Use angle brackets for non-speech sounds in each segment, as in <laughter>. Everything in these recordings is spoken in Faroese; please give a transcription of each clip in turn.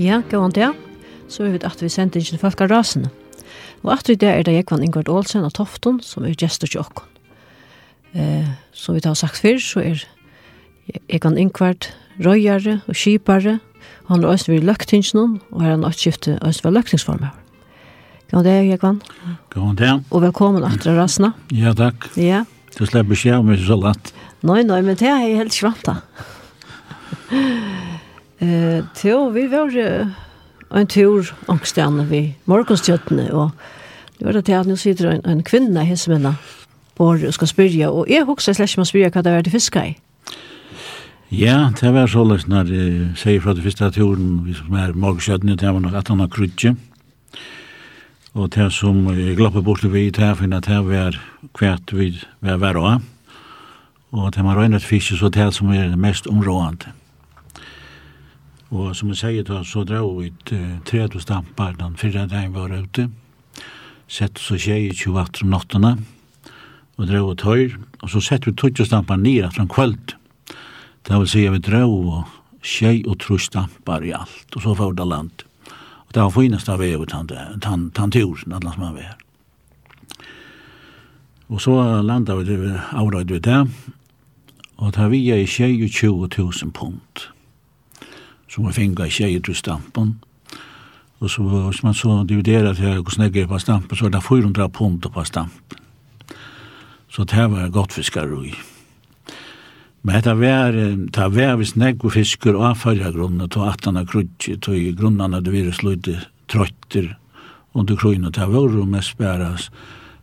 Ja, god an det. Så er vi at vi sendte inn til folk av rasene. Og at vi der er det Jekvann Ingvard Olsen av Tofton, som er gestor til okken. Eh, som vi har sagt før, så er Jekvann Ingvard røyare og skipare, og han er også ved løktingsen, og her er han også skiftet også ved løktingsformer. Gavant ja, Jekvann. an det. Og velkommen at dere rasene. Ja, takk. Ja. Du slipper ikke av meg så lett. Nei, nei, men det er jeg helt svant da. Eh, til vi var en tur angstene vi morgenstjøttene, og det var det til at nå sitter en, en kvinne her som hessemenna og skal spyrja, og jeg husker slett ikke man spyrja hva det var til fiske i. Ja, det var så løs når jeg sier fra det første turen, vi som er morgenstjøttene, det var nok at han har krutje. Og det som jeg glappet bort til vi, det er finnet det var kvært vi var hver og. Og det var røynet fiske, så det som er mest områdende. Og som jeg sier da, så drar vi ut uh, tredje stampar den fyrre dagen vi var ute. Sett så tjei i 28 om nattene, og drar vi tøyr, og så sett vi tredje stampar nere etter en kvöld. Det vil si at vi drar og tjei og trus stampar i alt, og så får det land. Og det var finest av vi ut han tusen, alle som han var. Og så landet vi avrøyde vi det, og det var vi i 22 000 punkt som er finga i tjejer til stampen. Och så, hvis man så dividerar till hur snägger på stampen så er det 400 pund på stampen. Så det här var gott fiskar i. Men det var, det var vi snägg och fiskar och avfölja grunden till att han har i grunden det vi slutit trøytter under kröjna. Det var mest bäras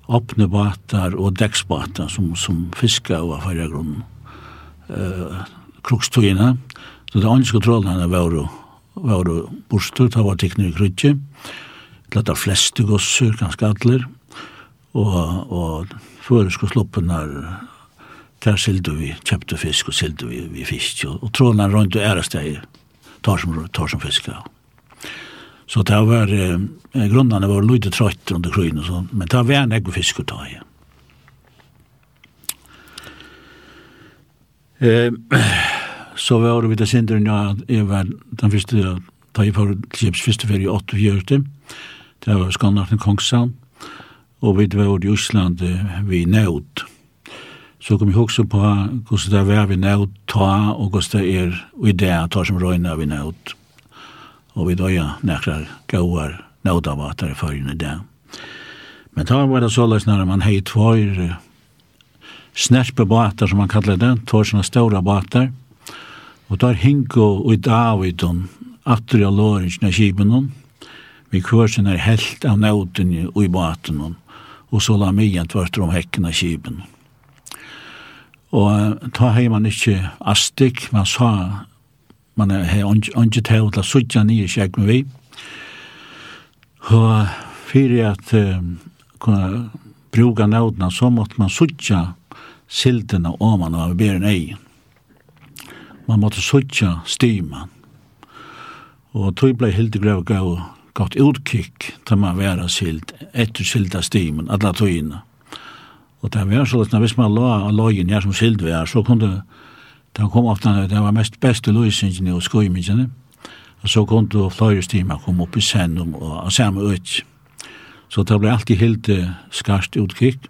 åpne båtar och däcksbåtar som, som fiskar och avfölja grunden. Uh, krokstøyene. Så det andre kontrollene var var borster, det var teknik krydje, det av fleste gosser, ganske atler, og, og føreske her, der sildu vi, kjøpte fisk og sildu vi, vi fisk, og, og trålene rundt og ære steg, tar som, tar som fisk. Så det var, eh, grunnene var lydet trøyt under krydjen og men det var en egg og fisk å ta i. Eh, <clears throat> så var det vi det sinderen ja, jeg var den første, da jeg var Kjeps første ferie i 8 fjørte, det var Skandnaten Kongshavn, og vi var i Osland vi nød. Så kom jeg også på hvordan det var vi nød ta, og hvordan det er i det tar som røyne vi nød. Og vi da ja, nekrar gauar nød av at det er førgjene det. Men da var det så løs når man hei tvær snerpe båtar som man kallar det, tvær sånne ståra båtar, Og der hingo og i Davidon, atri av lårinsen av kibenon, vi kursen er helt av nøyden og i batenon, og så la mig en tvart om hekken av kiben. Og ta hei man ikkje astik, man sa, man er hei onge teo til sutja nye kjeg med vi, og fyrir at uh, kunne bruga nøydena, så måtte man sutja sildena oman av beren egen man måtte suttja stiman. Og tog blei hildi grev gav gott utkikk til man vera sild, etter silda stimen, alla togina. Og det var sånn at hvis man la lojen her som sild vi er, så kunne det kom ofta, det var mest beste løysingene og skoimingene, og så kunne du fløyre stima kom opp i sendum og samme ut. Så det blei alltid helt skarst utkikk,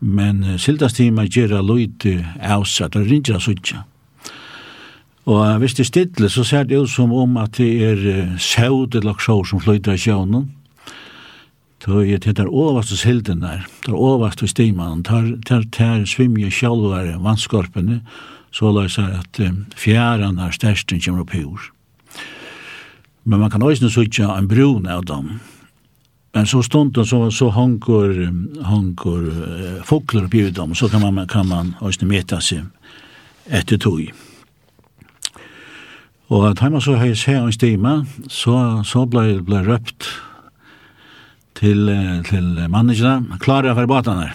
men sildastima gjerra løyde avsa, det rinja suttja. Og hvis det er stille, så ser det ut som om at det er sjød eller sjø som flyter i sjøen. Så jeg tenker overvast hos hilden der, Det er overvast hos stimanen, Det er der svimmer sjølvare vannskorpene, så la jeg seg at um, fjæren er størst enn kommer opp i. Men man kan også sitte en brun av dem. Men så stund så, så hanker, hanker uh, fokler på dem, så kan man, kan man også meta seg etter tog. Og at heima så har jeg en stime, så, så ble, ble røpt til, til mannene, klare for båtene.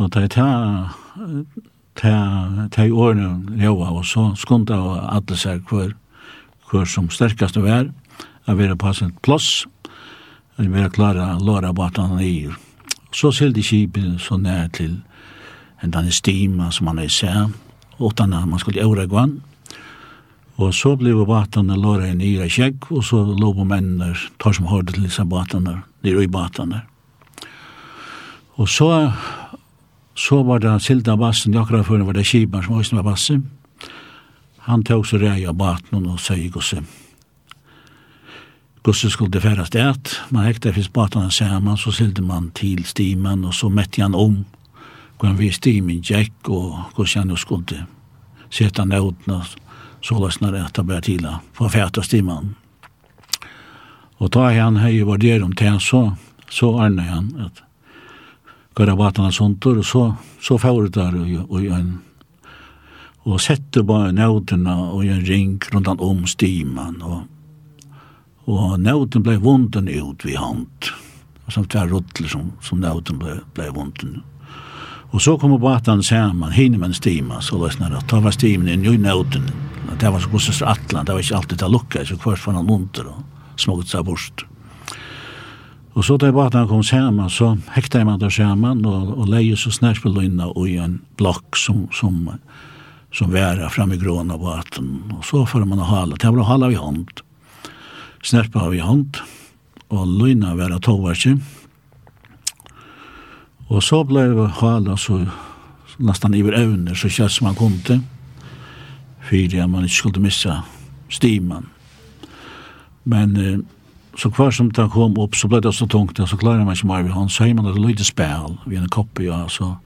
Og det er ta ta i årene jobba, og så skunda og alle seg hver, hver som sterkast det var, å være på sin plass, at være klare å låre båtene i. Så selv de kipet så nær til en denne stima som man har sett, at man skulle øvre gvann, Og så blev batene låra i nyra kjegg, og så lå på mennene, tar som hørte til disse batene, nere i batene. Og så, så var det Silda Bassen, akkurat før var det Kibar som høysen var Bassen. Han tog så rei av båten og sier Gosse. Gosse skulle det færa stedet, man hekte fisk batene sammen, så silde man til stimen, og så mette han om hvor han vi stimen gikk, og Gosse han skulle sette han ut, så løsner det etter bare til for fæta stimmen. Og da han hei var der om til så, så arne han at göra og sånt, og så, så får det der og, og en og sette bare nødene og en ring rundt han om stimen og, og nødene ble vunden ut ved hand og samt hver ruttler som, som nødene ble, ble vunden ut Og så kom båten sammen, hinner man stima, så løsner det. Da var stimen i nøynauten. Det var så gosses atlan, det var ikke alltid det lukket, så kvart från han under og småget seg bort. Og så da båten kom sammen, så hekta man der sammen, og, og leie så snærspilløyna i en blokk som, som, som væra fram i grån av båten. Og så får man hala, det var hala vi hånd. har vi hånd, og løyna væra tovarsi, og Og så blev hala så nästan iver evner så kjøtt som han kom til. Fyrir at man ikke skulle missa stiman. Men eh, så kvar som det kom opp så ble det så tungt så klarer man ikke mer ved han. Så har man et lite spil ved en kopp ja, så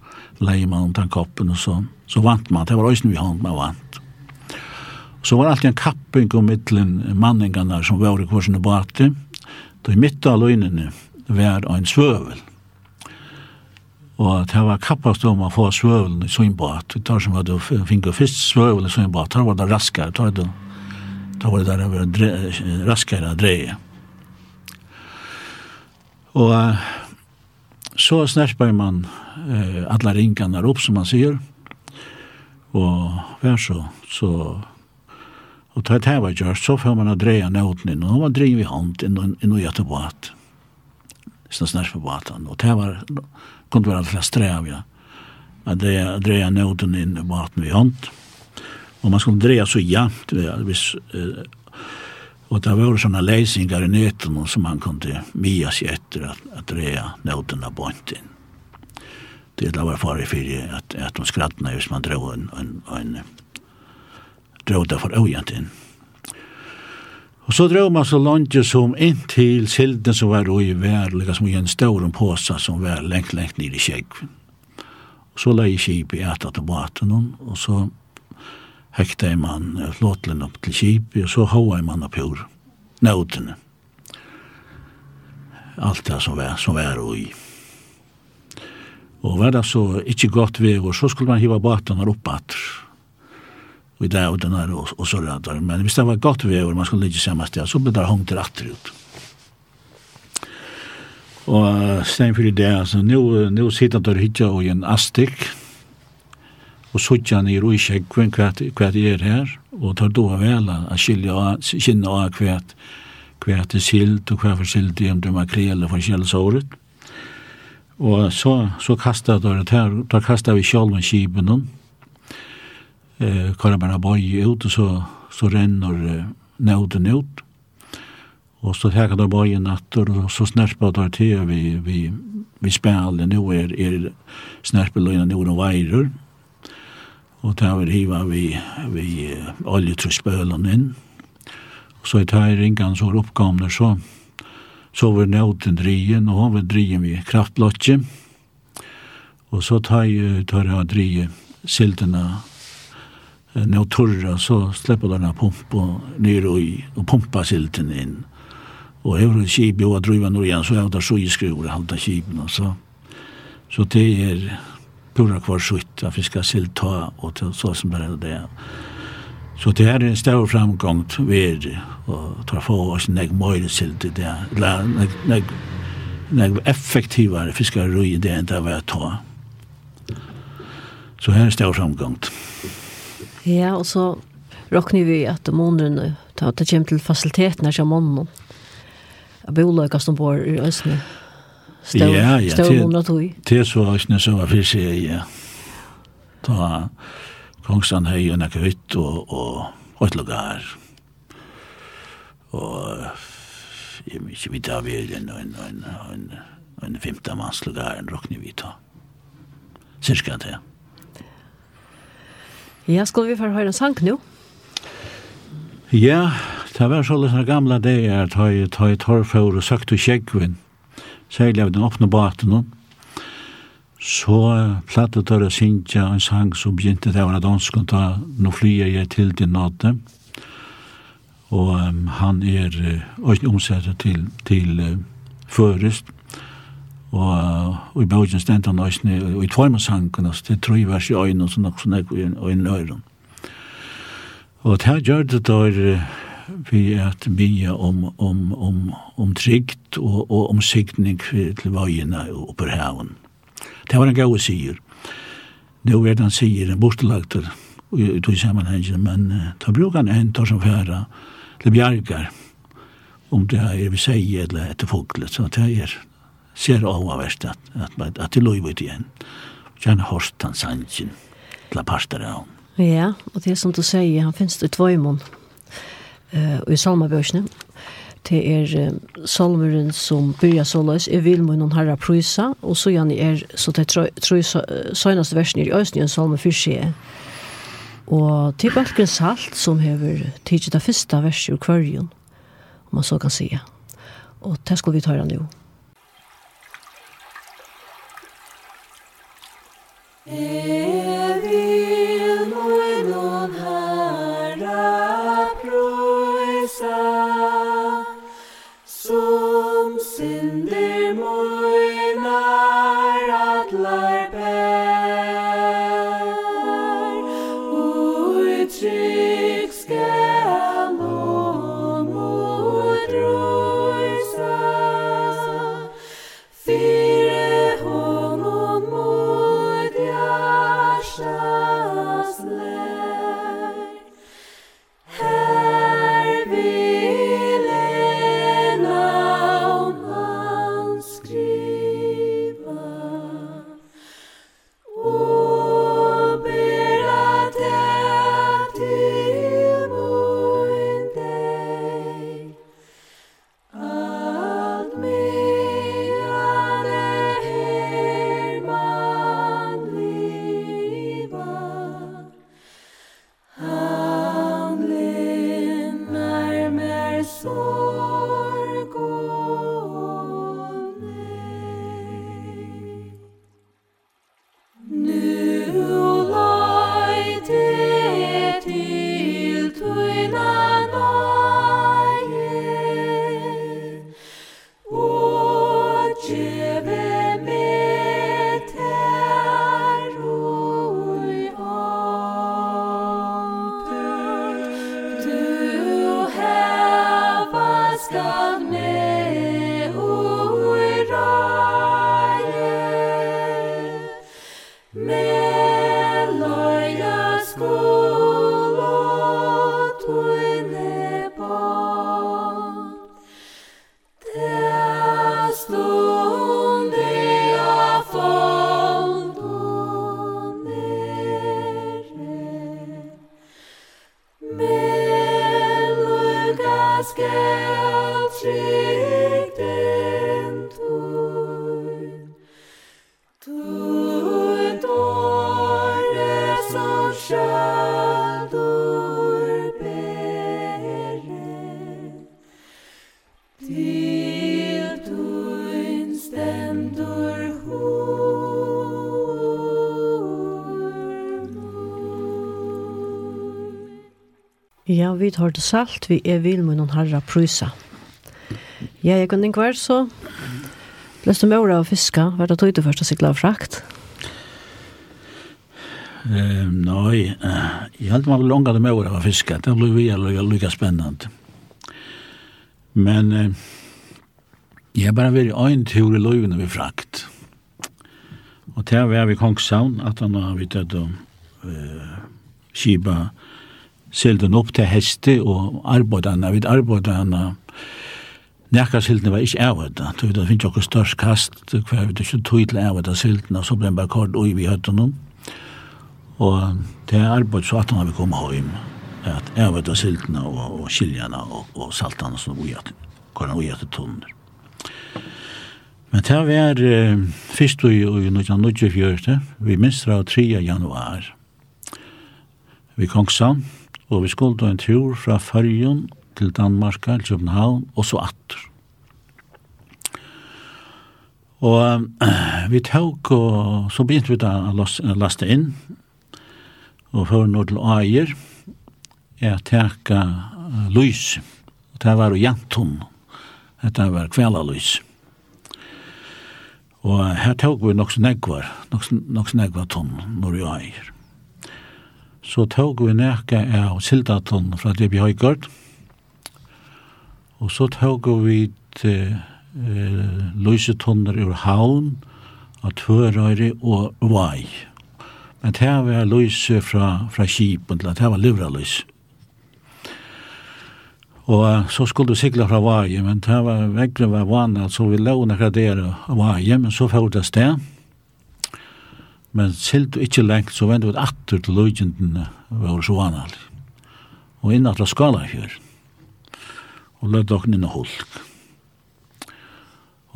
leier man den koppen og så. Så vant man, det var også vi han man vant. Så var alltid en kapping om mittlen manningarna som var i korsen og bate. Då i mitt av løgnene var en svøvel. Mm Og det var kappast om å få svøvelen i søgnbåt. Det var som at du fikk først svøvelen i søgnbåt, da var det raskere, da var det, da var det der dre, raskere dreie. Og så snerper man eh, alle ringene opp, som man sier, og vær så, så Og tar det her var gjørst, så får man å dreie nøyden inn, og nå var dreie vi hånd inn i Göteborg. Sånn snerper båten. og det var kunde vara för strävja. Att det dreja noten in i maten vi hand. Och man skulle dreja så jämnt vis eh, och det var såna läsningar i näten som man kunde mia sig efter att, att dreja noterna bort in. Det var fara för att att de skrattade just man drog en en, en drog det för ojämt in. Og så drog man så langt som inn til silden som var i vær, lika som i en stor påsa som var lengt, lengt ned i kjegven. Og så la jeg kjip i etter til baten, og så hekta man flåtlen opp til kjip, og så hoa man opp hår, nødene. Alt det som var, som var i. Og var det så ikke godt ved, og så skulle man hiva baten opp atter i det og den her og, og så rødder. Men hvis det var godt vever, man skulle ligge samme sted, så ble det hongt til atter ut. Og stein for det, altså, nå, nå sitter der hytja og en astik, og suttja han i roiskjegven hva det er her, og tar då vel a skilja kinna av hva hva er silt og hva for silt om det makrel og forskjellsåret. Og så, så kastet det her, da kastet vi sjálven kipen henne, eh, kører bara bøye ut, og så, så renner eh, nøden ut. Og så da der bøye natter, og så snerper der til vi, vi, vi spiller nå, er, er snerper løgnet nå og veirer. Og der vi hiva vi, vi alle trusspølen inn. Og så i tar ringene så oppkomner så, så var nøden drien, og hon var drien vi kraftlotje. Og så tar jeg, tar jeg drien siltene när torra så släpper den här og ner og, i, och pumpa silten in. Och över en kib och driva norr igjen, så jeg var så i skruvor halta kiben och så. Så det är pura kvar sutt av vi ska silta och så som bara det. Så det er är en stor framgång ved och tar få oss nek møyre silt i det. En effektivare fiskarröj i det än det var jag tar. Så här är en stor framgång. Mm. Ja, og så råkner vi at månedene, da det kommer til fasilitetene som måneden, at boløkene som bor i Østene, stå, ja, ja, stå måneder tog. Det er så Østene som var fyrst, ja. Da Kongsland har jo noe hytt og, og et lugar. Og jeg vet ikke vi tar er en, en, en, en, en femte mannslugar, en råkner vi ta. Cirka det, ja. Ja, skal vi få høre en sang nå? Ja, det var sånn sånne gamle det er at jeg tar i torrfjord og søkt til kjeggvinn, særlig av den åpne baten, så platte og tørre sinja en sang som begynte det var at han skulle ta «Nå flyr jeg til din nåde», og um, han er uh, omsettet til, til uh, førest, og og i bøgen stendte han også, og i tvarmasanken, altså, det tror jeg var i øynene, og sånn også nek i øynene. Og det her gjør det der vi at mye om, om, om, om trygt og, og om sikning til vøyene og på haven. Det var en gau sier. Nå er det han sier, en bostelagter, i tog sammenhengen, men da bruker han en tar som færa til bjergar, om det er vi sier eller etter foglet, så det er ser oververst at, at, at det lov ut igjen. Jan Horst han sannsyn til parter av. Ja, og det er som du sier, han finnes det två i Eh, Uh, og i salmabørsene, det er um, salmeren som byrja såløs, er vil med noen herre prysa, og så gjerne er, så det tror trøy søgneste versen i østen i en salme fyrse. Og til Balken Salt, som hever tidsi det første verset i kvarjon, om man så kan sige. Og det skal vi ta her nå. og vi tar det salt, vi er vil med noen herre prysa. Ja, jeg kunne ikke være så. Løste med året å fiske, hva er det tog du først å sikla av frakt? Uh, nei, uh, jeg held meg langt med året å fiske, det ble vi lykka spennende. Men uh, jeg har bare vært i en tur i løyvene vi frakt. Og til vi er ved Kongshavn, at han har vi tatt om uh, Kiba selden opp til heste og arbeidene, vid arbeidene, Nekka siltene var ikke ævada, tog det finnes jo størst kast, hver vi ikke tog til ævada og så ble han bare kort ui vi høtten om. Og det er arbeid så at han har vi kommet hjem, at ævada siltene og, og skiljene og, og saltene som ui at, kvar ui at tunner. Men det var eh, først i 1924, vi minst av 3. januar, vi kongsam, og vi skulle en tur fra Førjen til Danmark, til København, og så atter. Og uh, vi tok, og så begynte vi da å laste inn, og før nå til Ajer, jeg tok uh, lys, og det var jo jantum, det var kvelalys. Og her tok vi nok snegvar, nok, nok snegvar tom når vi Ajer så tog vi nekka av sildatlun fra det vi høygård, og så tog vi til eh, løysetunner ur havn, av tvørøyre og vai. Men det var lyse fra, fra kipen til at det var livra løyse. Og så skulle du sikla fra vai, men det var vekkene var vanlig, så vi lå nekra der vai, men så fyrir det sted, men selv du ikkje lengt, så vendt vi atter til løgjendene så Svanal, og inn atla skala fjør, og lød dokken inn og hulk.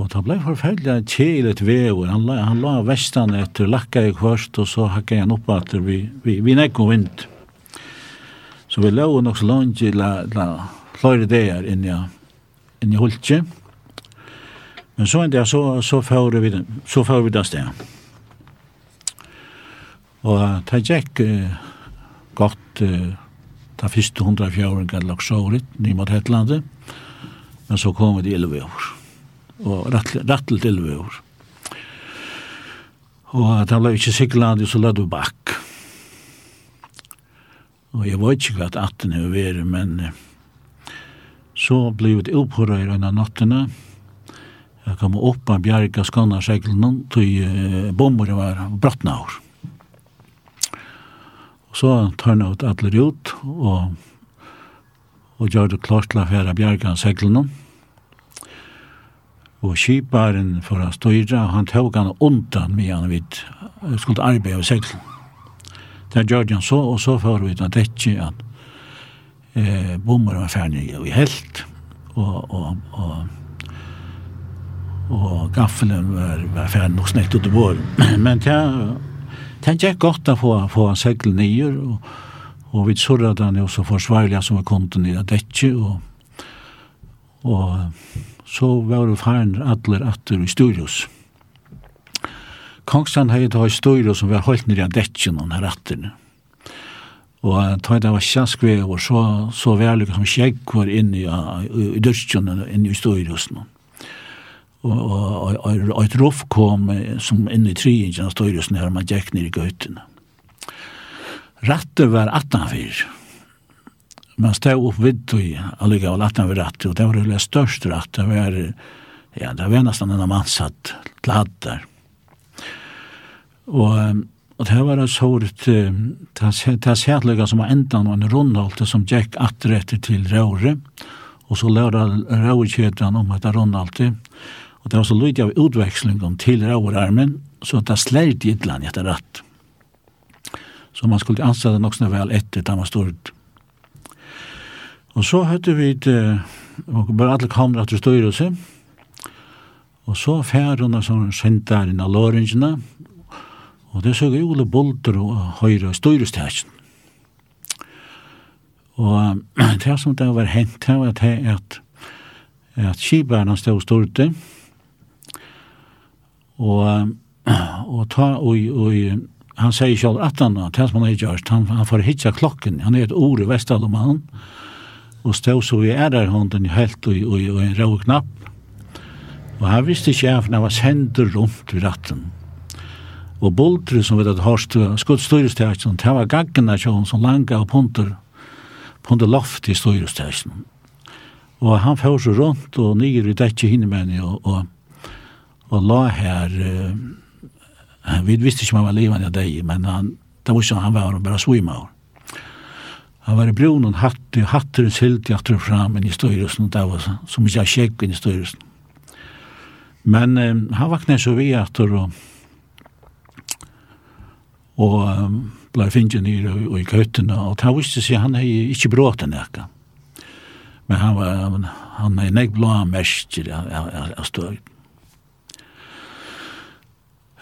Og det ble forferdelig kjel et vever, han la, han la vestan etter, lakka i kvørst, og så hakka han opp at vi, vi, vi nekko vind. Så vi lå nok så langt i la, la flere dager inn i, inn i hulkje, men så en dag så, så får vi, så får vi det stedet. Og det gikk uh, godt uh, ta første hundra fjøringen lagt såret, ny mot Hetlandet, men så kom vi til Ilveår, og rattel til Ilveår. Og det ble ikke sikkerlandet, så lødde vi bakk. Og jeg var ikke glad at den er vært, men så ble vi opphøret i denne nattene, Jeg kom opp av bjerga skanna seglene, tog bomber var brattna år. Og så tar han ut alle ut, og, og gjør det klart til å fære bjergen seglene. Og kjiparen for å styre, han tog han undan med han vid, skulle arbeide av seglene. Det gjør han så, og så får vi til dette at eh, bommer var ferdig og i helt, og, og, og, og gaffelen var, var ferdig nok snett ut i vår. <clears throat> Men det Det gikk godt å få, få segl nye, og, og vi surret den jo så forsvarlig som vi kom til nye dette, og, og så var det faren atler atter i Sturus. Kongstan hei ta i Sturus som var holdt nere av dette noen her atter. Og ta det var sjaskve, og så, så var det som skjegg var inne i, i, i dørstjene, inne i Sturus noen og eit ruff kom som inn i trien av støyresen her, man gikk ned i gøytene. Rattet var 18-4. Man stod opp vidt og allega og latt var rattet, og det var det største rattet, det var, ja, det var nesten en mann satt glad och Og, og det var et sårt, det sætlega som var ändan og en rundholte som gikk rätt til råre, og så lærte råkjøtene om att det Og det var så lydig av utveksling om til råvararmen, så det slärde i ett land jätte rätt. Så man skulle anställa nog snö väl ett där man stod. Och så hade vi det, och bara alla kamrar till styrelse, Og så fær hun som sendte her inn av låringene, og det søk jo alle Bolter og Høyre og Støyrestæsjen. Og det som det var hent her var det at, at skibærene stod og stod Og, <clears throat> og, ta, og, og han sier selv at han, at han som han er gjørst, han, han får hitja klokken, han er et ord i Vestaloman, og stod så i ærerhånden helt og, og, og en rå knapp, og han visste ikke at han var sender rundt ved ratten. Og Boltre, som vet at Horst, skuddstyrestæsjen, det var gaggene kjøn som langa og punter, punter loft i styrestæsjen. Og han fjør så rundt og nyer i dekje hinnemenni og, og og la her, uh, vi visste ikke om han var livet av deg, men han, det var ikke han var bare svima. Han var i brun og hatt, hatter og silt i hatter fram i styrelsen, det var som ikke jeg sjekk i styrelsen. Men um, han vakna så vi etter og og um, blei finnje nere i, i køttene, og han visste seg han hei ikke bråte nekka. Men han var, han hei nek blå mersker av støyt.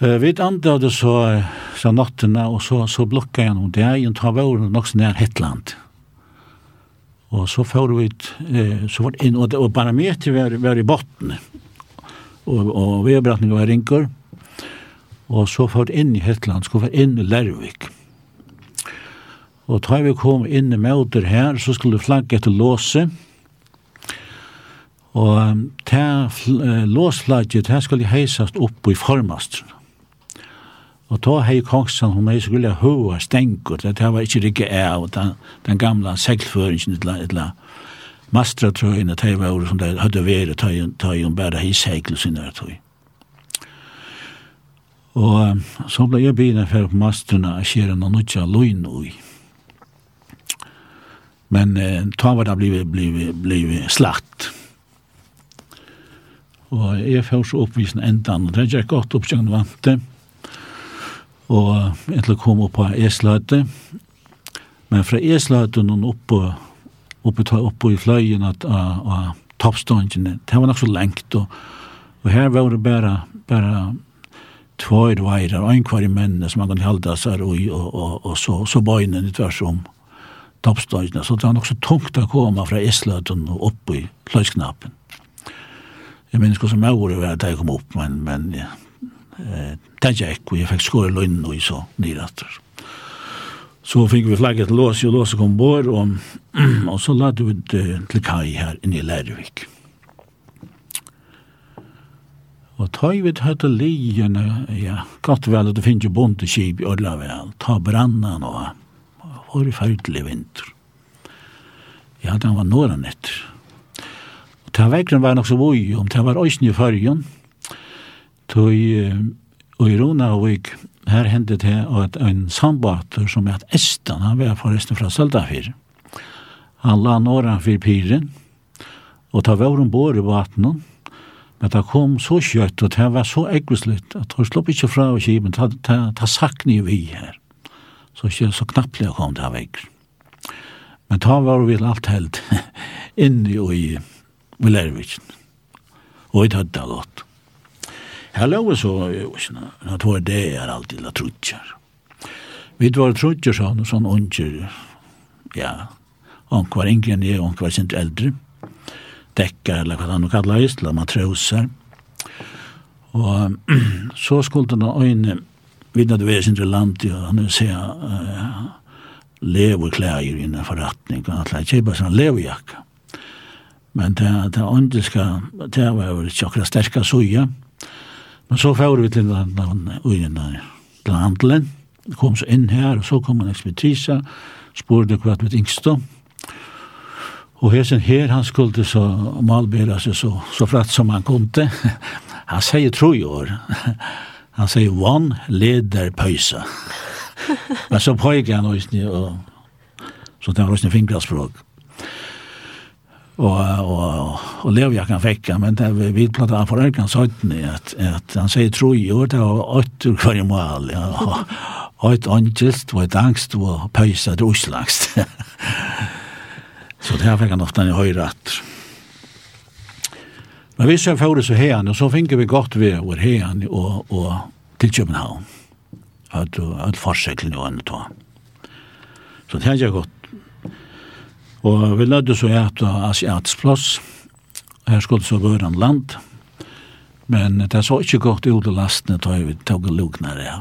Vi andade så, så nattene, og så, så blokka jeg noen dag, og ta våren nok så nær Hetland. Og så får vi, så var det inn, og, og til var, var i botten, og, og vedbrettningen var rinker, og så får vi inn i Hetland, så får vi inn i Lervik. Og da vi kom inn i møter her, så skulle flagget etter låse, og ta låsflagget, her skulle heisast opp i formastren Og då hei kongsan, hun hei skulle hoa stengur, det var ikkje rikki av den, den gamla seglføringen, etla, etla, mastra trøyene, det var ordet som det hadde vært, ta jo bare hei segl sin der tøy. Og så ble jeg begynne for på mastrene jeg skjer en nutja loin ui. Men eh, ta var det blivet, blivet, blivet slagt. Og jeg først oppvisen endan, og det er ikke godt oppsjøkken vant det og etter å komme opp på Esløyte. Men fra Esløyte og oppe, oppe, oppe i fløyen av, av toppståndene, det var nok så lengt, og, og her var det bare, bare tvær veirar, en kvar i mennene som man kan halda seg og, og, og, og så, så bøynen i tvers om toppståndene. Så det var nok så tungt å komme fra Isløten og opp i fløysknappen. Jeg minns hva som jeg gjorde da jeg kom opp, men, men ja, eh, det gikk, og jeg fikk skåre løgnen og så nyretter. Så fikk vi flagget til Låse, og Låse kom bort, og, <clears throat> og så lade vi til Kai her inne i Lærvik. Og ta vi vidt høyte liene, ja, godt vel at det finnes jo bonte kjip i Ødlavel, ta brannan og var i ferdelig vinter. Ja, den var nåren etter. Og ta vekkren var nok så vøy om, det var òsne i fyrjen, Tøy og i Ronavik, her hendte det at en sambater som er et Estan, han var forresten fra Søltafir. Han la nåra for Pyren, og ta var om bor i vattnet, men det kom så kjøtt, og det var så eggvislutt, at hun slopp ikke fra og kiben, ta, ta, ta sakni vi her. Så, så knapplig kom det av vekk. Men ta var vi alt helt inni og i Vilervitsen. Og i tødda godt. Her lå så, jeg tror det er alltid la trutjar. Vi var trutjar, sa han, sånn unger, <clears throat> ja, han var yngre enn jeg, er, var sint eldre, dekkar, eller hva han nå kallar just, la matroser. Og så skulle han øyne, vi hadde vært sint land, og han vil se, uh, lever klær i en forretning, og han hadde kjøper sånn leverjakka. Men det, det åndiska, det var jo ikke akkurat sterka suja, Men så får vi til den handelen, kom så inn her, og så kom en ekspertise, spurte hva vi tenkte om. Og hesen her, han skulle så malbera seg så, så fratt som han kom til. <laughs> Han sier tre år. <laughs> Han sier one leder pøysa. <laughs> Men så pøyker han også, og så tar han også en fingrasspråk og og og lev jeg kan fekka men det vi vi vill prata för ökan sånn at at han säger tro i år det har åter kvar mal ja åt angest vad angst og pøysa det oslagst <laughs> så det har fick han ofta i höjre att men vi ser för så här og så finner vi godt ved vår här og og til København. At at fortsätta nu ändå så det har jeg godt Og vi lødde så et asiatisk plass. Her skulle så være en land. Men det så ikke godt ut i lastene da vi tog og lukner det.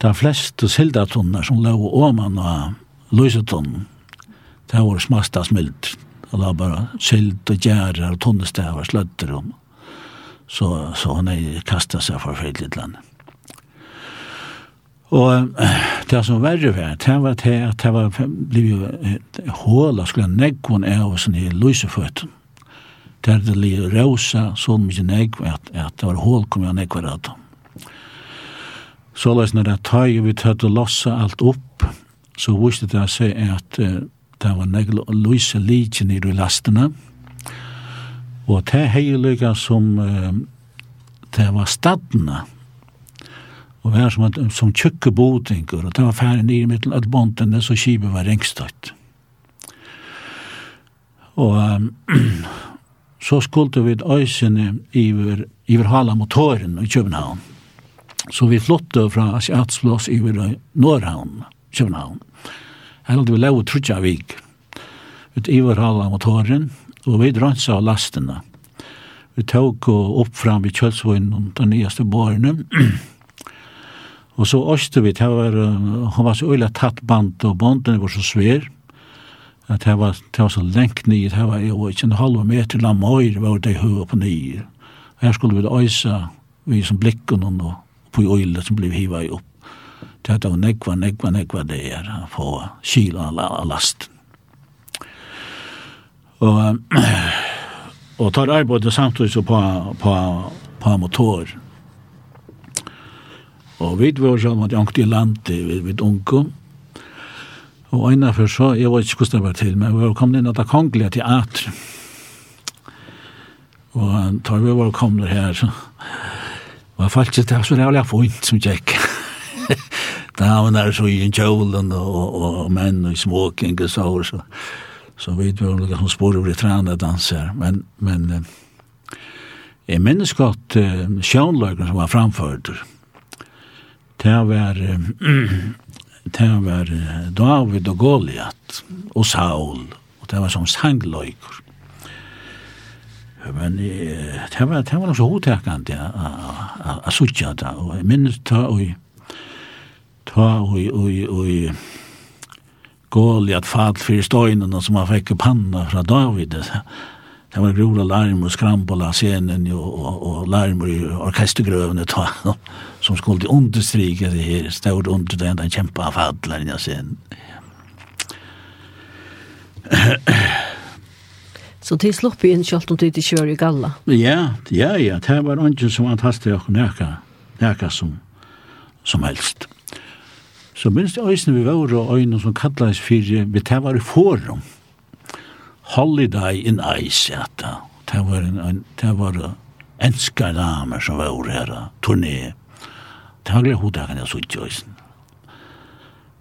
Det er flest sildatunner som lå åman og lysetunnen. det var smasta smilt. Det var bare sild og gjerrer og tunnestavar sløtter om. Så, så han kastet seg forferdelig landet. Og det som verre var, det var det at det var blivit jo hål av skulle negvun av oss i lyseføtten. Det er det li rosa, så mykje negv, at, at det var hål kom jeg negvar av dem. Så løs når det tar vi tøtt å lossa alt opp, så viste det seg at uh, det var negl og lyse lite i lastene. Og det heilige som uh, det var stadene, og var som, at, som tjukke botinker, og det var færre nere mittel at bonden, så kibet var rengstøtt. Og um, så skulle vi øysene iver, iver hala motoren i København. Så vi flottet fra Asiatsblås iver Norrhavn, København. Her hadde vi lov trutja vik. Ut iver hala motoren, og vi dransa av lastene. Vi tog opp fram i kjølsvøynen, den nyeste bårene, Og så Østevit, det var, han var så øyla tatt band, og banden var så svær, at det var, det var så lengt nye, det var jo ikke en halv meter lang møyre, var det høy på nye. Her skulle vi øysa, vi som blikken og på øyla som ble hiva i opp. Det var nekva, nekva, nekva det er, på kyla av lasten. Og, <clears throat> og tar arbeidet samtidig på, på, på motor. Og vi var sammen med Jankt i landet ved, ved unge. Og ene for så, jeg vet ikke hvordan det var til, men vi var kommet inn av det kongelige teater. Og da vi var kommet her, så var faktisk det så rævlig fint som tjekk. da var der så i en kjolen og, og og menn og i småking og så, så, så vi var noen som spore over i trene danser. Men, men jeg minnes godt uh, sjønløkene som var framført, og det var <clears throat> det var David og Goliat og Saul og det var som sangløyker men det var det var så hotekant ja a sucha da og minnes ta og ta og og og Goliat fall fyrir støynen som han fikk panna fra David. Det var grova larm og skrambola scenen og, og, og larm i orkestergrøvene ta som skulle understryka det här stod under den där kämpa faddlar innan sen. Så det slopp ju inte allt om det kjør i galla. Ja, ja, ja, det var inte så fantastiskt att näka, näka som, som helst. Så minst øysene vi var og øyne som kallades fyrir, vi det var i forum. Holiday in Ice, ja, det var en, det var enska damer som var her, turné, daglig hodet kan jeg sitte i øysen.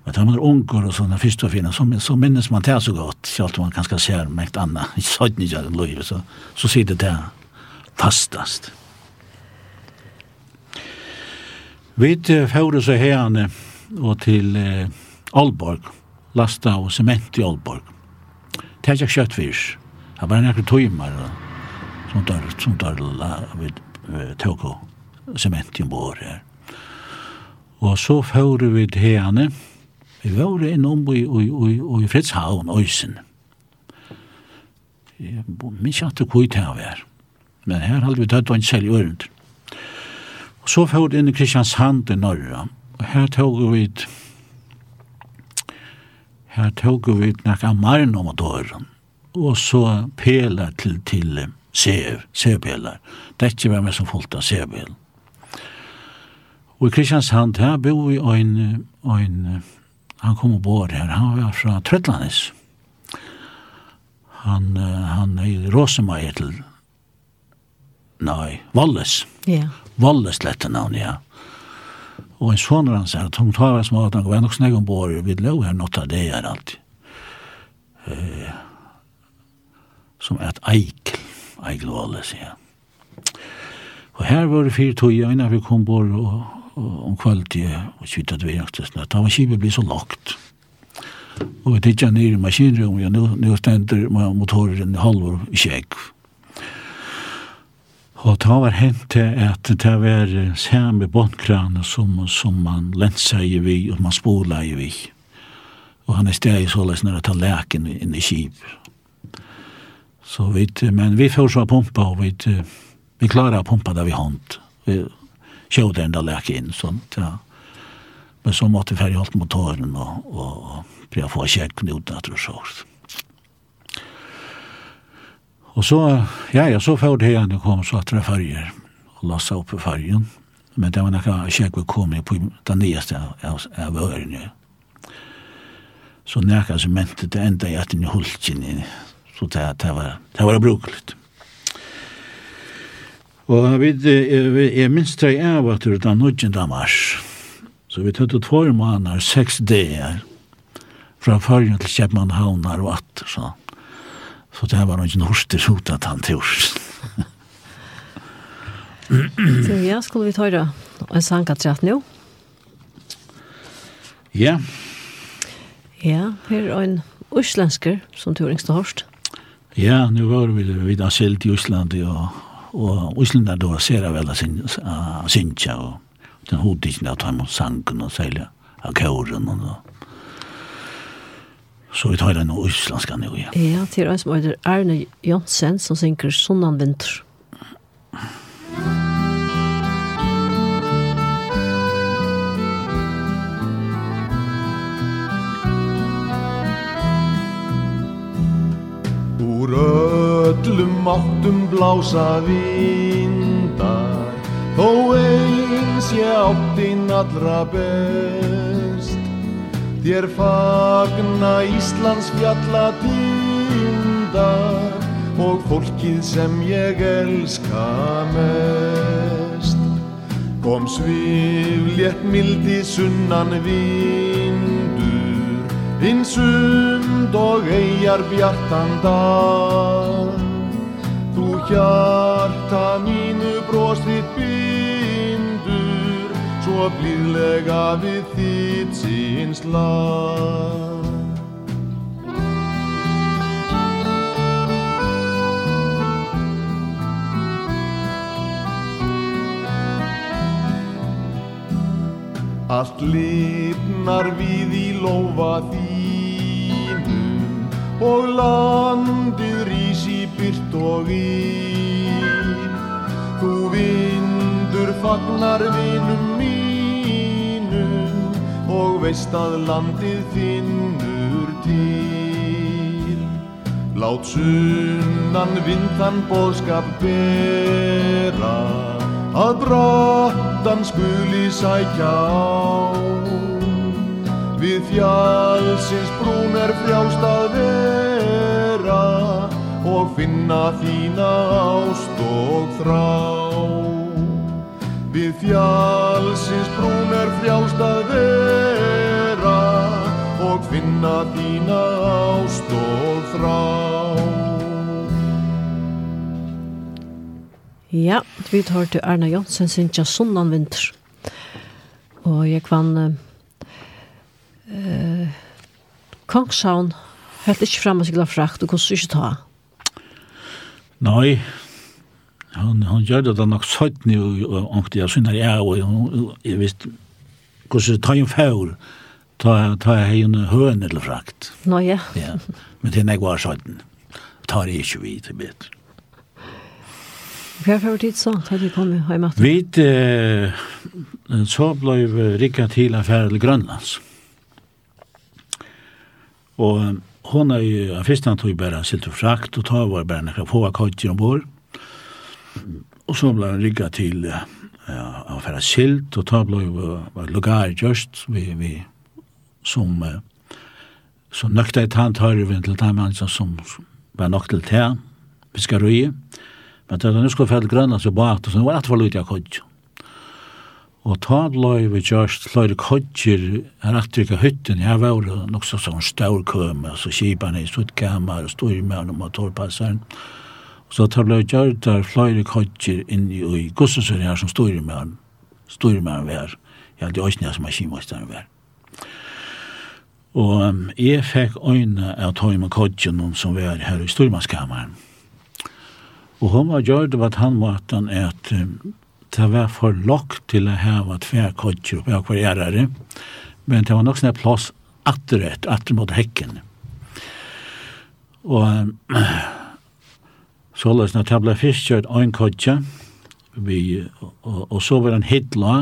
Men da man er unger og sånne først og finne, så, så minnes man det så godt, selv om man kanskje ser mekt anna i sånn i den løyve, så, så sier det det fastast. Vi fører så herne og til eh, Aalborg, lasta og sement i Aalborg. Det er ikke kjøtt fyrs. Det var nekker tøymer som der, som der la, vi, vi tog og sement i ombord her. Og så fører vi til hene. Vi fóru innom i, i, i, i Fritzhavn, Øysen. Jeg minns ikke at det kvitt her var. Men her hadde vi tatt en selv i ørent. Og så fører vi inn i Kristiansand i Norra. Og her tog vi her tog vi nekka marn om døren. Og så pelar til, til sev, sevpelar. Det er ikke hvem som fullt av sevpelen. Og i Kristianshand, her bo vi en, en, han kom og bor her, han var fra Trøtlandes. Han, han er Rosemeier til, nei, Valles. Ja. Valles lette navn, ja. Og en sånn han sier, han tar hva som var, han var nok snakk om bor, vi lå her nått av det her alltid. Eh, som er et eikel, eikel Valles, ja. Og her var det fire tog, innan vi kom bort og om kvalitet og skytta det vekkstesna. Det var skibet blir så lagt. Og vi tittar ned i maskinrum, ja, nu, nu ständer motoren i halvor i kjegg. Og det var hent til at det var samme båndkrane som, som man lensa i vi, og man spola i vi. Og han er steg så løs når det tar leken inn i kjib. Så vi, men vi får så pumpa, og vi, vi klarar å pumpa det vi hånd. Vi, kjøde enda lærke inn, sånt, ja. Men så måtte vi ferdig holdt motoren og, og, og prøve å få kjekken ut at det så. Og så, ja, ja, så får det igjen, det kom så at det er farger, og lassa opp i fargen. Men det var nekka kjekk vi kom i på den nyeste av, av av øren, ja. Så nekka som mente det enda i at den i hulken, så det, det var, det var brukligt. Og vi, jeg minst tre av at det er 19. mars. Så vi tøtte två måneder, seks dager, fra fargen til Kjepmannhavnar og atter, så. Så det var noen norsk sot at han tors. Så ja, skulle vi ta tøyre en sang at rett nå? Ja. Ja, her er en uslensker som turingste hårst. Ja, nu var vi vid Asilt i Osland og Og Íslanda då ser vel av sin synja og den hodikna av dem sangen og særlig av kåren og da. Så vi tar den og islandska nu ja. Ja, til en som heter Arne Jonsen som synker Sonnan Vinter. Mm. Úr öllum máttum blása vindar. Þó eins ég áttin allra best. Þér fagna Íslands fjalla tindar Og fólkið sem ég elska mest. Kom sviflétt mildi sunnan vindur Hins um vind og eier bjartan dag. Du hjarta mínu brosið ditt bindur Svo blidlega við þitt sinns lag. Allt lifnar við í lofa því og landið rís í byrt og ín Þú vindur fagnar vinum mínum og veist að landið finnur til. Lát sunnan vindan bóðskap bera að brattan skuli sækja á. Við fjallsins brún er frjálst að vera Og finna þína ást og þrá Við fjallsins brún er frjálst að vera Og finna þína ást og þrá Ja, vi tar til Erna Jonsen sin Jassunnan Vinter. Og jeg kvann eh, Kongshavn helt ikke frem og sikla frakt, og hvordan ikke ta? Nei, han, han gjør det da nok søyt nu, og ångte jeg synes jeg, og jeg visste hvordan ta en fjord, ta, ta jeg en høn eller frakt. Nå ja. ja. Men til jeg var søyten, tar jeg ikke vidt til bedre. Hva var tid så, da du kom hjemme? Vi, eh så ble Rikka til affære til Grønlands. Mm Og hon er jo, først han tog bare silt og frakt, og ta var bare nekka få akkort i ombord. Og så ble han rigga til ja, å færa silt, og ta ble jo var lugar just, vi, vi, som, som nøkta et hand tar vi til dem, altså som som var nok til te, vi skal røye. Men da nu skulle færa til Grønland, så bare, så var det alt for lute akkort. Og ta blei vi gjørst flere kodger her at trykka hytten, jeg var jo nok så sånn staur køme, så kipane i suttkammer og styrmerne og motorpasseren. Så ta blei gjørst der flere kodger inn i gossesøren her som styrmerne, styrmerne var, ja, det er også som er kimasteren var. Og um, jeg fikk øyne av tøyma kodgen som var her i styrmannskammeren. Og hun var gjørst av at han måtte at um, det var for lokk til å hava tverkodjer på akvarierare, men det var nok sånn plass atterrett, atter mot hekken. Og <clears throat> så løs når det ble først kjørt en kodje, vi, og, og så var en hitla,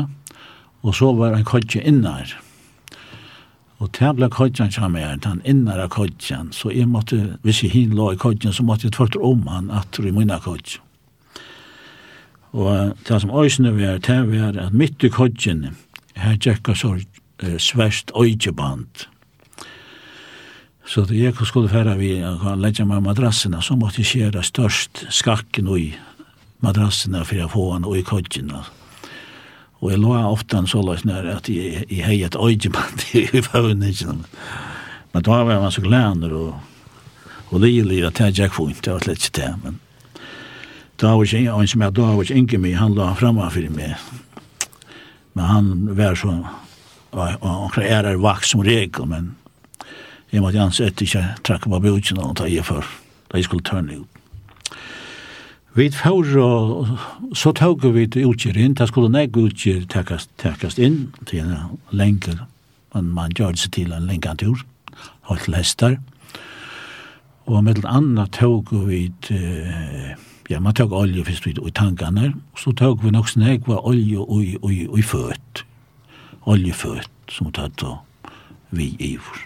og så var en kodje innar. Og det ble kodjen som er, den innar av kodjen, så jeg måtte, hvis jeg hin lå i kodjen, så måtte jeg tvørte om han atter i minna kodjen. Og det som øysene vi er til, vi er at midt i kodgjene, her tjekka så uh, sverst øyjeband. Så det jeg skulle færa vi, og legge meg madrassina, så måtte jeg skjera størst skakken i madrassina for å få han i kodgjene. Og jeg lå ofte en løs nær at jeg, jeg hei et øygeband i fagningen. <laughs> Men da var man så glæner og, og lilig at jeg tjekk fint, det var slett ikke det, men Da var ikke en som jeg da er Davos Inkemi, han la fremme for meg. Men han var så, og han er vaks som regel, men jeg måtte ansett ikke trakk på bjudsen og ta i for, da jeg skulle tørne ut. Vi får, så tog vi til utgjør inn, da skulle nek utgjør tekast, tekast inn, til en lenge, men man gjør det seg til en lenge tur, holdt til hester. Og med annet tog vi utgjør, ja, man tog olje først i tankene, og så tog vi nok snakk var olje og i født. Oljefødt, som tatt og vi i vår.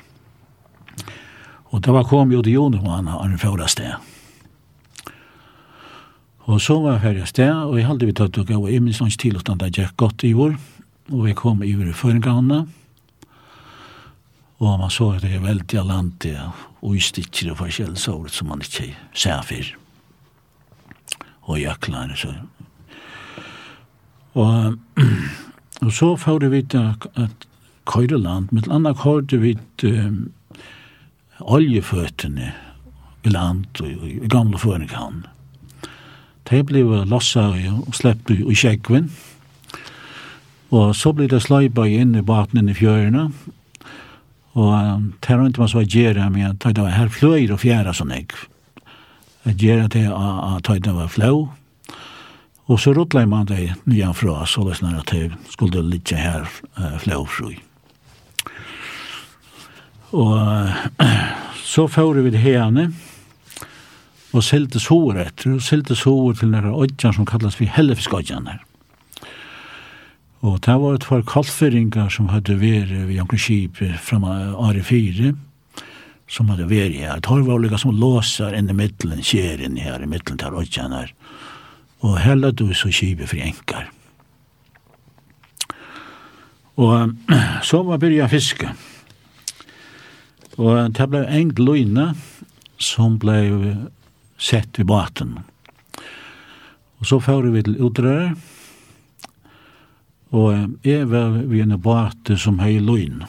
Og det var kom jo til Jonas, og han har en fjorda sted. Og så var jeg ferdig sted, og jeg hadde vi tatt og gav i min slags til, at det gikk godt i vår, og vi kom i vår førengavne, og man så at det er veldig landet, og i stikker og forskjellig så som man ikke ser før og jaklene. Så. Og, <clears throat> og så får vi vite at køyreland, med annet kørte vi um, oljeføttene i land og i, i gamle føringhavn. De ble lossa og sleppte i kjekven, og så ble det sløyba inn i baten i fjørene, og um, det var ikke man så gjerne med at det var her fløyre og fjæra sånn ikke at gjøre det at tøyden var flau. Og så ruttla man det nyan fra, så det snar at det skulle ligge her uh, flau fru. Og så fører vi det herne, og selte sår etter, og selte sår til nære odjan som kallas vi hellefiskodjan her. Og det var et par kallføringar som hadde vært ved omkring skip av Ari 4, som hadde vært her. Det var olika som låser inn i middelen, skjer inn her i middelen tar åkken her. Og heller du så kjipe fri enkar. Og <clears throat> så var byrja fiske. Og det ble engt løgne som ble sett ved baten. Og så fører vi til utrøret. Og jeg var ved en bate som hei løgne.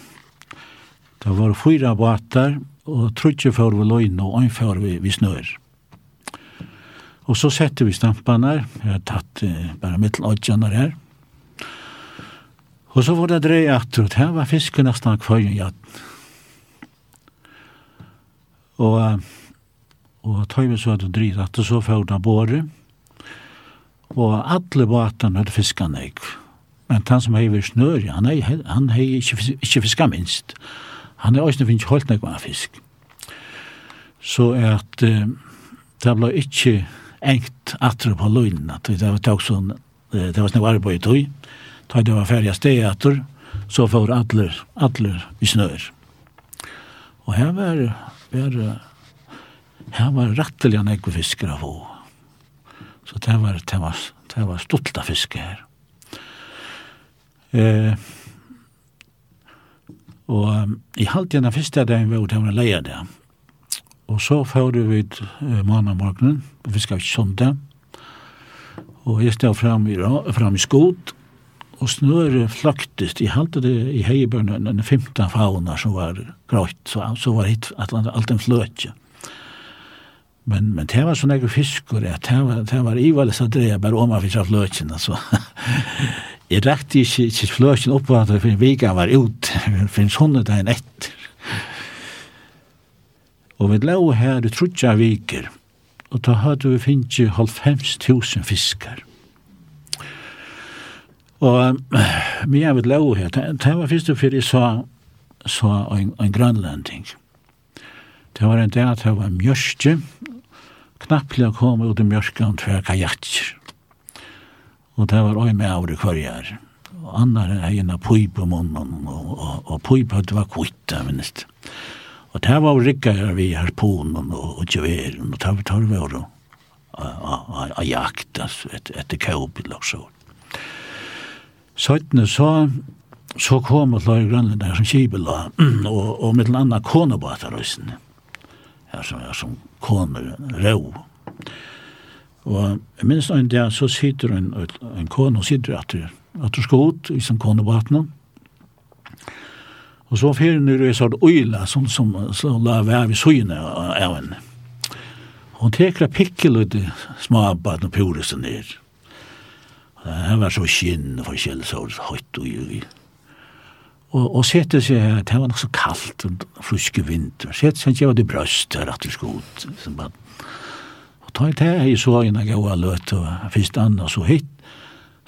Det var fyra båtar og trutje for vi løgn og en for vi, vi snør. Og så setter vi stampene her. Jeg har tatt eh, bare mittelodgjene her. Og så var det dreie at her var fisken nesten kvøyen jatt. Og, og tøy vi så hadde dreie at det så får det båre. Og alle båtene hadde fisken ikke. Men han som hei snør, han hei, han hei ikke, ikke fisken minst. Og Han er også finnes holdt nek av fisk. Så at uh, det ble ikke engt atre på løgnene. Det var takk sånn, det var snakk arbeid i tog. Da det var ferdig steg etter, så får alle, alle i snør. Og her var, var her var rettelig en ekve fisker av henne. Så det var, det var, det var stolt av fiske her. Eh, Og um, i halvtiden av første dagen var det var leia der. Og så fører vi ut uh, måned morgenen, og vi skal ikke det. Og jeg stod frem i, frem i skot, og snøret flaktest, i halte det i heiebørnen, den 15 fauna som var grøyt, så, så var hit alt en fløtje. Men, men det var sånne fiskur, ja, det var, det var ivaldes at dreja bare om av fløtjen, altså. <laughs> jeg rekte ikke, ikke fløsjen opp at for en vika var ut, <laughs> for en sånne dagen etter. Og vi lå her i trutja viker, og da hadde vi finnet tusen fiskar. Og vi har vi lå her, det var først og fyrir jeg sa, sa en, en grønlanding. Det var en dag at det var mjørkje, knapplig å komme ut i mjørske om tver kajakker og det var også med av kvarjar. Og annar er eina pui på munnen, og, og, og pui på det var kvitt, jeg minnes. Og det var rikka her vi her harponen og, og tjeveren, og det var tar vi å a jakt, altså, et, etter kjøpil og så. Søytene så, så kom og slag grønlender som kibel, og, og og mitt landa konebatarøysene, ja, som, ja, som koner røv. Og Og jeg minnes en dag så sitter en, en kone, og sitter at det, at det skal ut i sin konebaten. Og så fyrir nu i sånn øyla som, som som la være ved søgne av henne. Hon tekra pikkel ut i smabaten og puresen ned. Det var så skinn for kjell kjellsår, høyt og juli. Og, og sette seg her, det var nok så kaldt, og fruske vinter. Sette seg, jeg var det brøst her at det skulle ut, som bare Og ta i det her i så en gaua løt, og fyrst anna så hitt,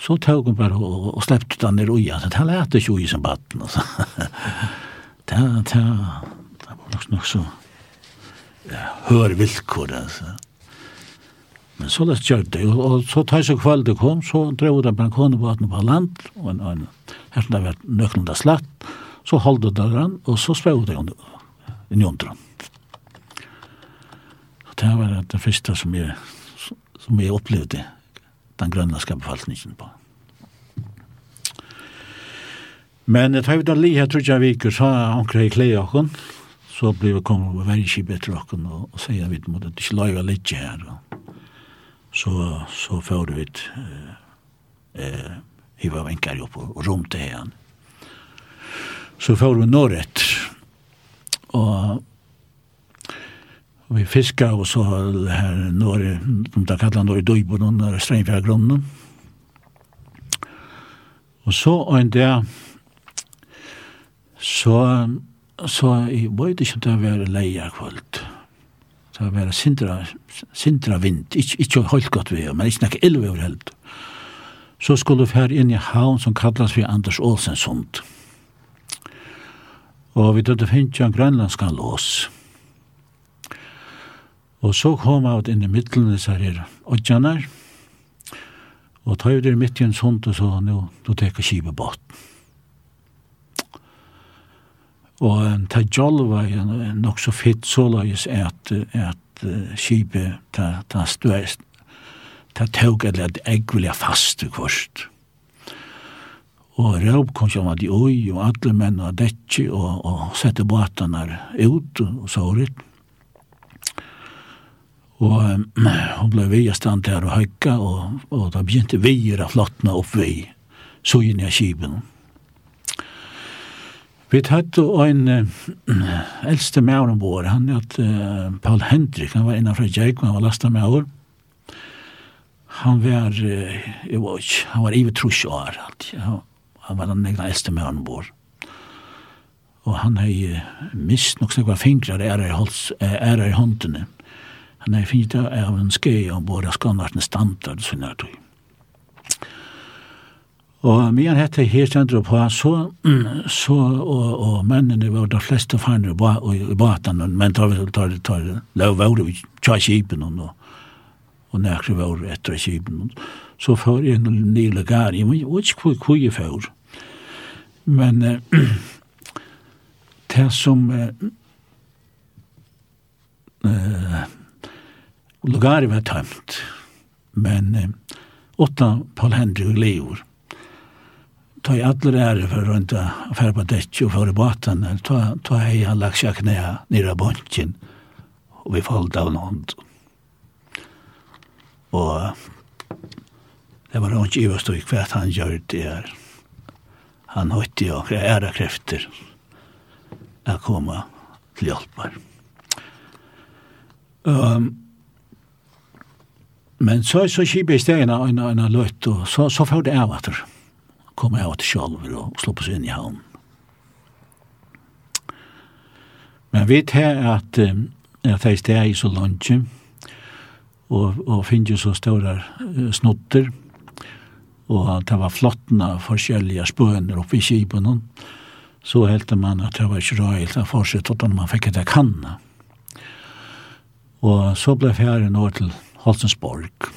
så tog hun bare og, og slepte den i uja, så det lette ikke ui som baden, altså. Det, det, det var nok nok så ja, hør vilkår, altså. Men så lest gjør det, og, og så tar seg kveld det kom, så drev det balkonbaten på på land, og en, en, her som det var nøkkelen det slatt, så holdt det der, og så spør det under, under, under, det var det første som jeg, som jeg opplevde den grønlandske befolkningen på. Men det har vi da li her, tror jeg vi ikke så har han i klei åkken, så ble vi kommet over veldig kibet til åkken og, og sier vi at det ikke løye litt her. Og, så, så får vi et eh, hiva venkar opp og, og til her. Så får vi norrett og Og vi fiska og så her når som da kallar Norge Døybo, noen strengfjær grunnen. Og så ein der så, så i vet ikke om det var leia kvöld. Det var sindra, sindra vind, ikke, ikke holdt godt vi, men ikke nek elve over helt. Så skulle vi her inn i havn som kallas vi Anders Olsensund. Og vi dødde finnes jo en grønlandskan lås. Og Og så kom jeg inn i middelen disse her åttjaner, og tar jo det midt i en sånt, og så nå, nå teker kibet båten. Og en ta jolva er nok så fitt så løys at, at uh, kibet ta, ta støyst, ta tåg eller at egg vilja faste kvart. Og røp kom som at de oi, og alle menn og dekkje, og, og sette båtene ut, og så ritt. Og um, hun ble vi stand til å høyka, og, og da begynte vi å flottna opp vi, så inn i kiben. Vi hadde en uh, <clears throat> eldste maur om vår, han er at uh, Paul Hendrik, han var innan fra Jæk, han var lasta maur. Han var, uh, jeg var ikke, han var ivet trus år, han, han var den egna eldste maur om vår. Og han hei uh, mist nok snakka fingrar æra i, hals, æra i håndene. Han er fint av en skei om både skanvarsen standard sin er tog. Og medan hette her stendur på, så, så og, og mennene var de fleste farne ba, i baten, men tar vi tar det, tar det, tar var vi tja kipen og, og nekri var etter kipen. Så før en nile gari, men jeg vet ikke hvor jeg før. Men det som Og lugaret var tømt, men eh, åtta Paul Henry og Leor. Ta i alle ære for rundt å fære på dette og fære båten, ta, ta i han lagt seg knæ nere av bunken, og vi falt av noen. Og det var ikke i stå i kvært han gjør det her. Han høyte jo ære krefter å komme til hjelp. Um, Men så så skipet i stegene en, en løtt, og så, så får det av etter. Kom jeg til Kjolver og slå på inn i havn. Men vi tar at, at jeg steg i så langt, og, og finner så store snotter, og at det var flottene forskjellige spøner oppe i kipen, så heldte man at det var ikke røyelt å fortsette, at man fikk det kanna. Og så ble ferien over til Holsensborg.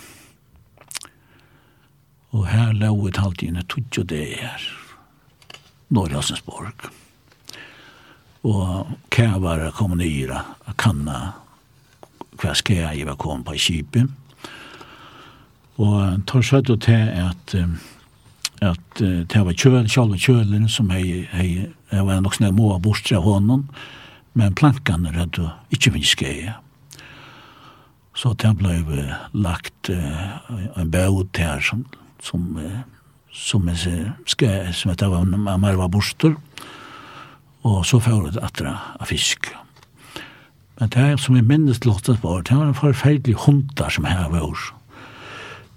Og her lå et halvt inn et tutsi og det er Norge Holsensborg. Og kævare kom nyra, kanna hva skal jeg var kom på kipen. Og tar søtt og til at at det var kjøl, kjøl og kjølen som jeg, jeg, jeg var nok snøy må av bostra hånden, men plankene redde ikke min skje, Så det ble lagt uh, en bøt her som, som, som, ska, som heter var Marva Borster, og så får det atra av fisk. Men det er som jeg minnes til åttet på, det var en forferdelig hundar som her var hos.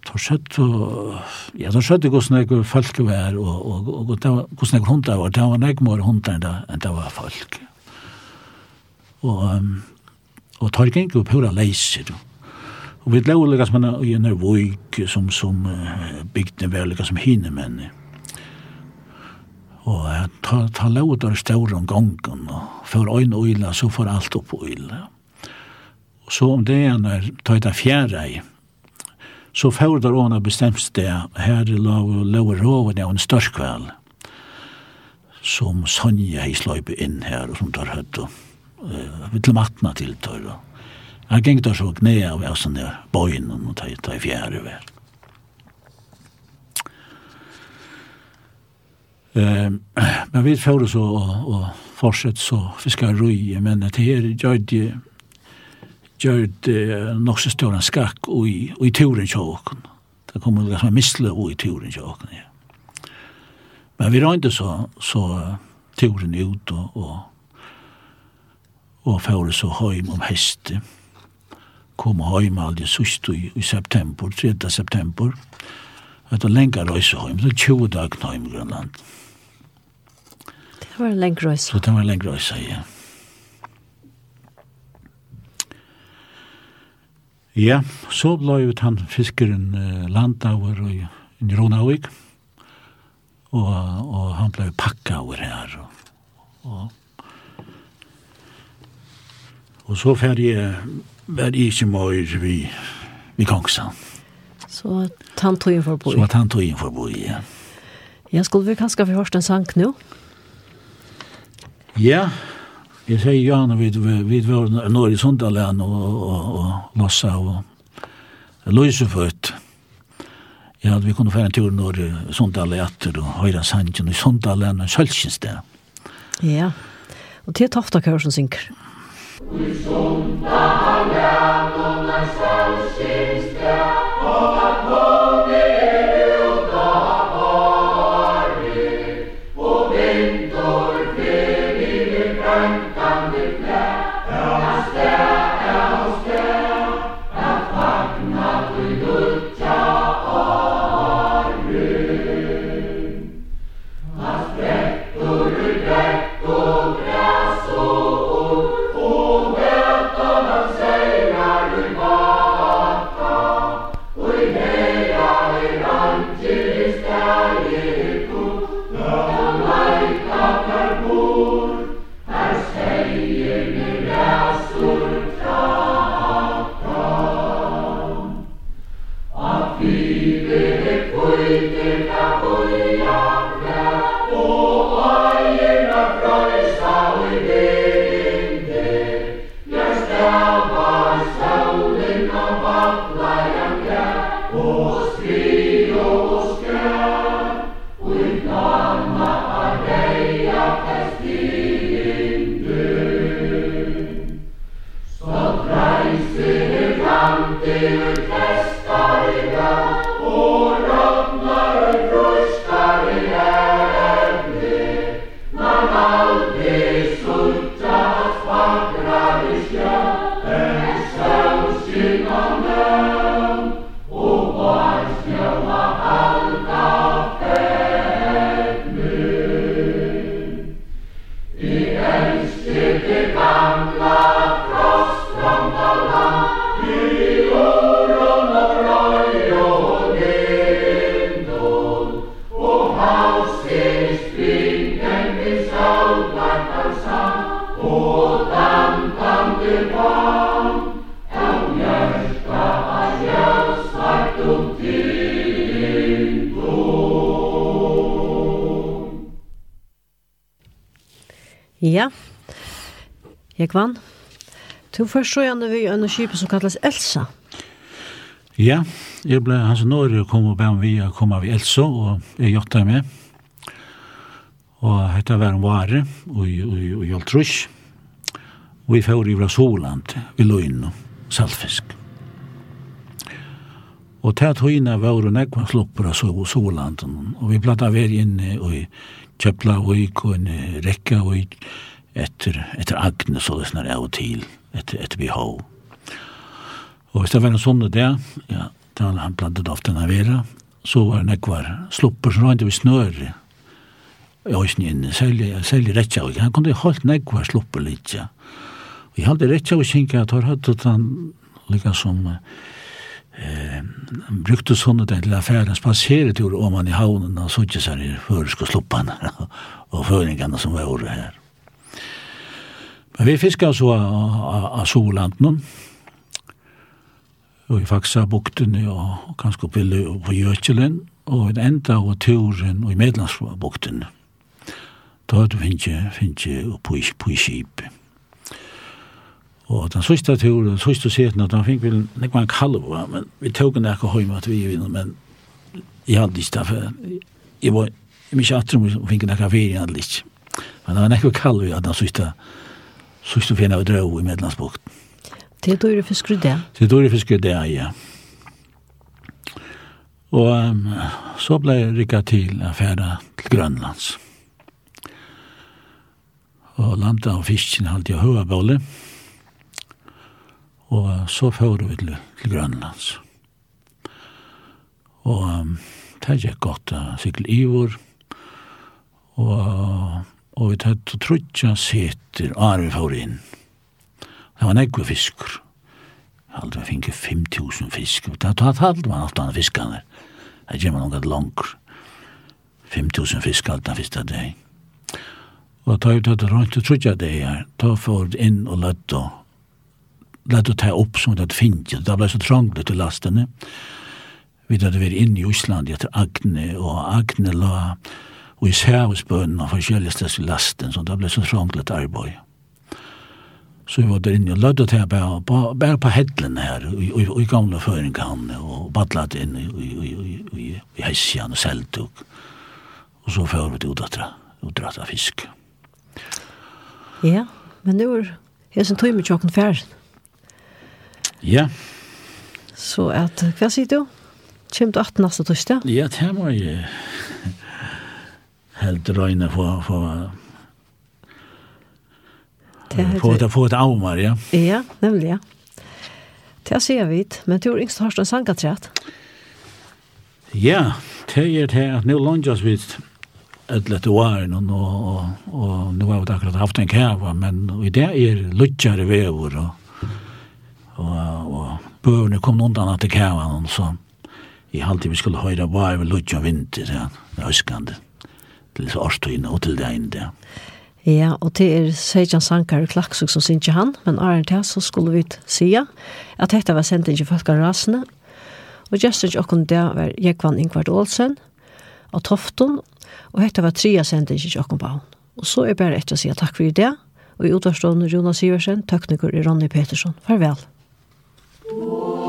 Tar sett og, ja, tar sett hvordan jeg folk var, og, og, og, og hvordan jeg hundar var, det var nek mer hundar enn det var folk. Og um, Og tar ikke ikke pura leiser. Og vi lau lukka som i en voik som, som uh, bygde vel lukka som hine menn. Og uh, ta, ta lau der stauren gongen, og for øyn øyla, så får alt opp øyla. Og så om det er når ta etter fjerde i, så får der åna bestemt sted, her lau lau roven av en størskveld, som Sonja i sløype inn her, og som tar høyt og vi til matna til tøy da. Jeg gikk da så knea av æsen der bøyen og ta ta i fjære vær. Men vi fyrir så og fortsett så fiskar rui, men det her gjør det gjør det nok så større skakk og i turen tjåken. Det kommer liksom misle og i turen tjåken, ja. Men vi røynte så, så turen ut og, og og fære så heim om heste. Kom heim aldri sust i, i september, 3. september. Det Etter lenge røyse heim, det var 20 dag heim i Grønland. Det var en lenge røyse. Så det var en lenge ja. Ja, så ble jo han fiskeren uh, landauer og i Ronavik. Og, og han ble pakka over her. Og, og Og så ferdig var jeg ikke mer vi, vi kongsa. Så han tog inn for bo. Så han tog inn for boi, ja. Ja, skulle vi kanskje få hørt en sang nå? Ja, jeg sier ja, vi, vi var nå i Sundalen og, og, og Lossa og Løysefødt. Ja, vi kunne få en tur når Sundalen etter og høyre sangen i Sundalen og Sølsjens Ja, og til Toftakørsen synker. Ja. Quisum da aleatum nas ausis tea, o Jókvann. Du først så gjerne vi en kjipe som kalles Elsa. Ja, jeg ble hans Norge kom og be vi å komme av Elsa, og jeg gjorde det med. Og dette var en vare, og jeg holdt trus. Og vi får i Vrasoland, vi lå inn og saltfisk. Og til at høyene var og nekva slopper av Solanden, og vi platt av er inne og i Kjøpla og i Rekka og i etter, etter Agnes og snar av og til, etter, etter vi hov. Og hvis det var en sånn det, ja, da han plantet av denne vera, så var det nekvar slupper som røyndi vi snøri, i høysen inn, særlig, særlig rettja, og han kunne holdt nekvar slupper litt, ja. Og jeg hadde rettja og kinka at har hatt han lika som eh, brukte sånne den til affæren, spasere til om han i havnen, og så ikke særlig føresk og sluppene, <laughs> og føringene som var her. Men vi fiskar så av Solanden, og i Faksa bukten, og kanskje oppe på Gjøkjelen, og i enda av turen og i Medlandsbukten. Da hadde vi finnet oppe på Kjip. Og den sørste turen, den sørste seten, da fikk vi nekva en kalv, men vi tog en ekka høy med at vi er inne, men jeg hadde ikke derfor, jeg var, jeg var ikke atrum, og fikk en ekka fyr, jeg hadde ikke. Men det var nekva kalv, ja, den sørste turen, sørste fjerne av drøv i Medlandsbukten. Det er dårlig fisker det? Det er dårlig fisk det, ja. Og um, så ble jeg rikket til å fære til Grønlands. Og landet av fisken hadde jeg høyebolle. Og så fører vi til, til Grønlands. Og um, det gikk godt å sykle i vår. Og og vi tatt og trutja seter og vi får inn. Det var nekve fiskur. Aldri vi finke 5.000 fisk. Det tatt halde man alt anna fiskane. Det gjemmer noe langt. 5.000 fisk alt anna fyrsta deg. Og ta ut at rundt og trutja deg her, ta for inn og lett og lett og ta opp som det finnes. Det ble så tranglet til lastene. Vi hadde vært inn i Íslandi etter Agne, og Agne la og især hos og forskjellige steds i lasten, så det ble så tranglet arbeid. Så vi var der inne og lødde til å bære bare, bare på hedlene her, og, og, i gamle føringene, og badlet inn i, i, i, i, i, i hessene og selvtog. Og så fører vi til udratra, udratra fisk. Ja, men det var jeg som tog med tjokken færen. Ja. Så at, hva sier du? Kjem du 18 neste torsdag? Ja, det må jeg helt røyne på, på Få det på ett avmar, ja. Ja, nemlig, ja. Det sier vi men du har yngst hörst en sangaträtt. Ja, det er det at nå långas vi et lätt år og, og, og och nu har vi akkurat haft en kæva, men i det är luttjare vävor og, og, og bövne kom undan at det kæva, og så i halvtid vi skulle höjda bara över luttjare vinter, det är öskande. Mm til årstøyene og til det ene det. Ja, og det er Seidjan Sankar og Klaksuk som synes han, men er det så skulle vi sige at dette var sendt ikke folk av rasene, og gestet ikke åkken det var Jekvann Ingvard Olsen og Tofton, og dette var tria sendt inn ikke åkken på henne. Og så er bare etter å si takk for det, og i utvarstående Jonas Iversen, tekniker i Ronny Petersson. Farvel. Farvel.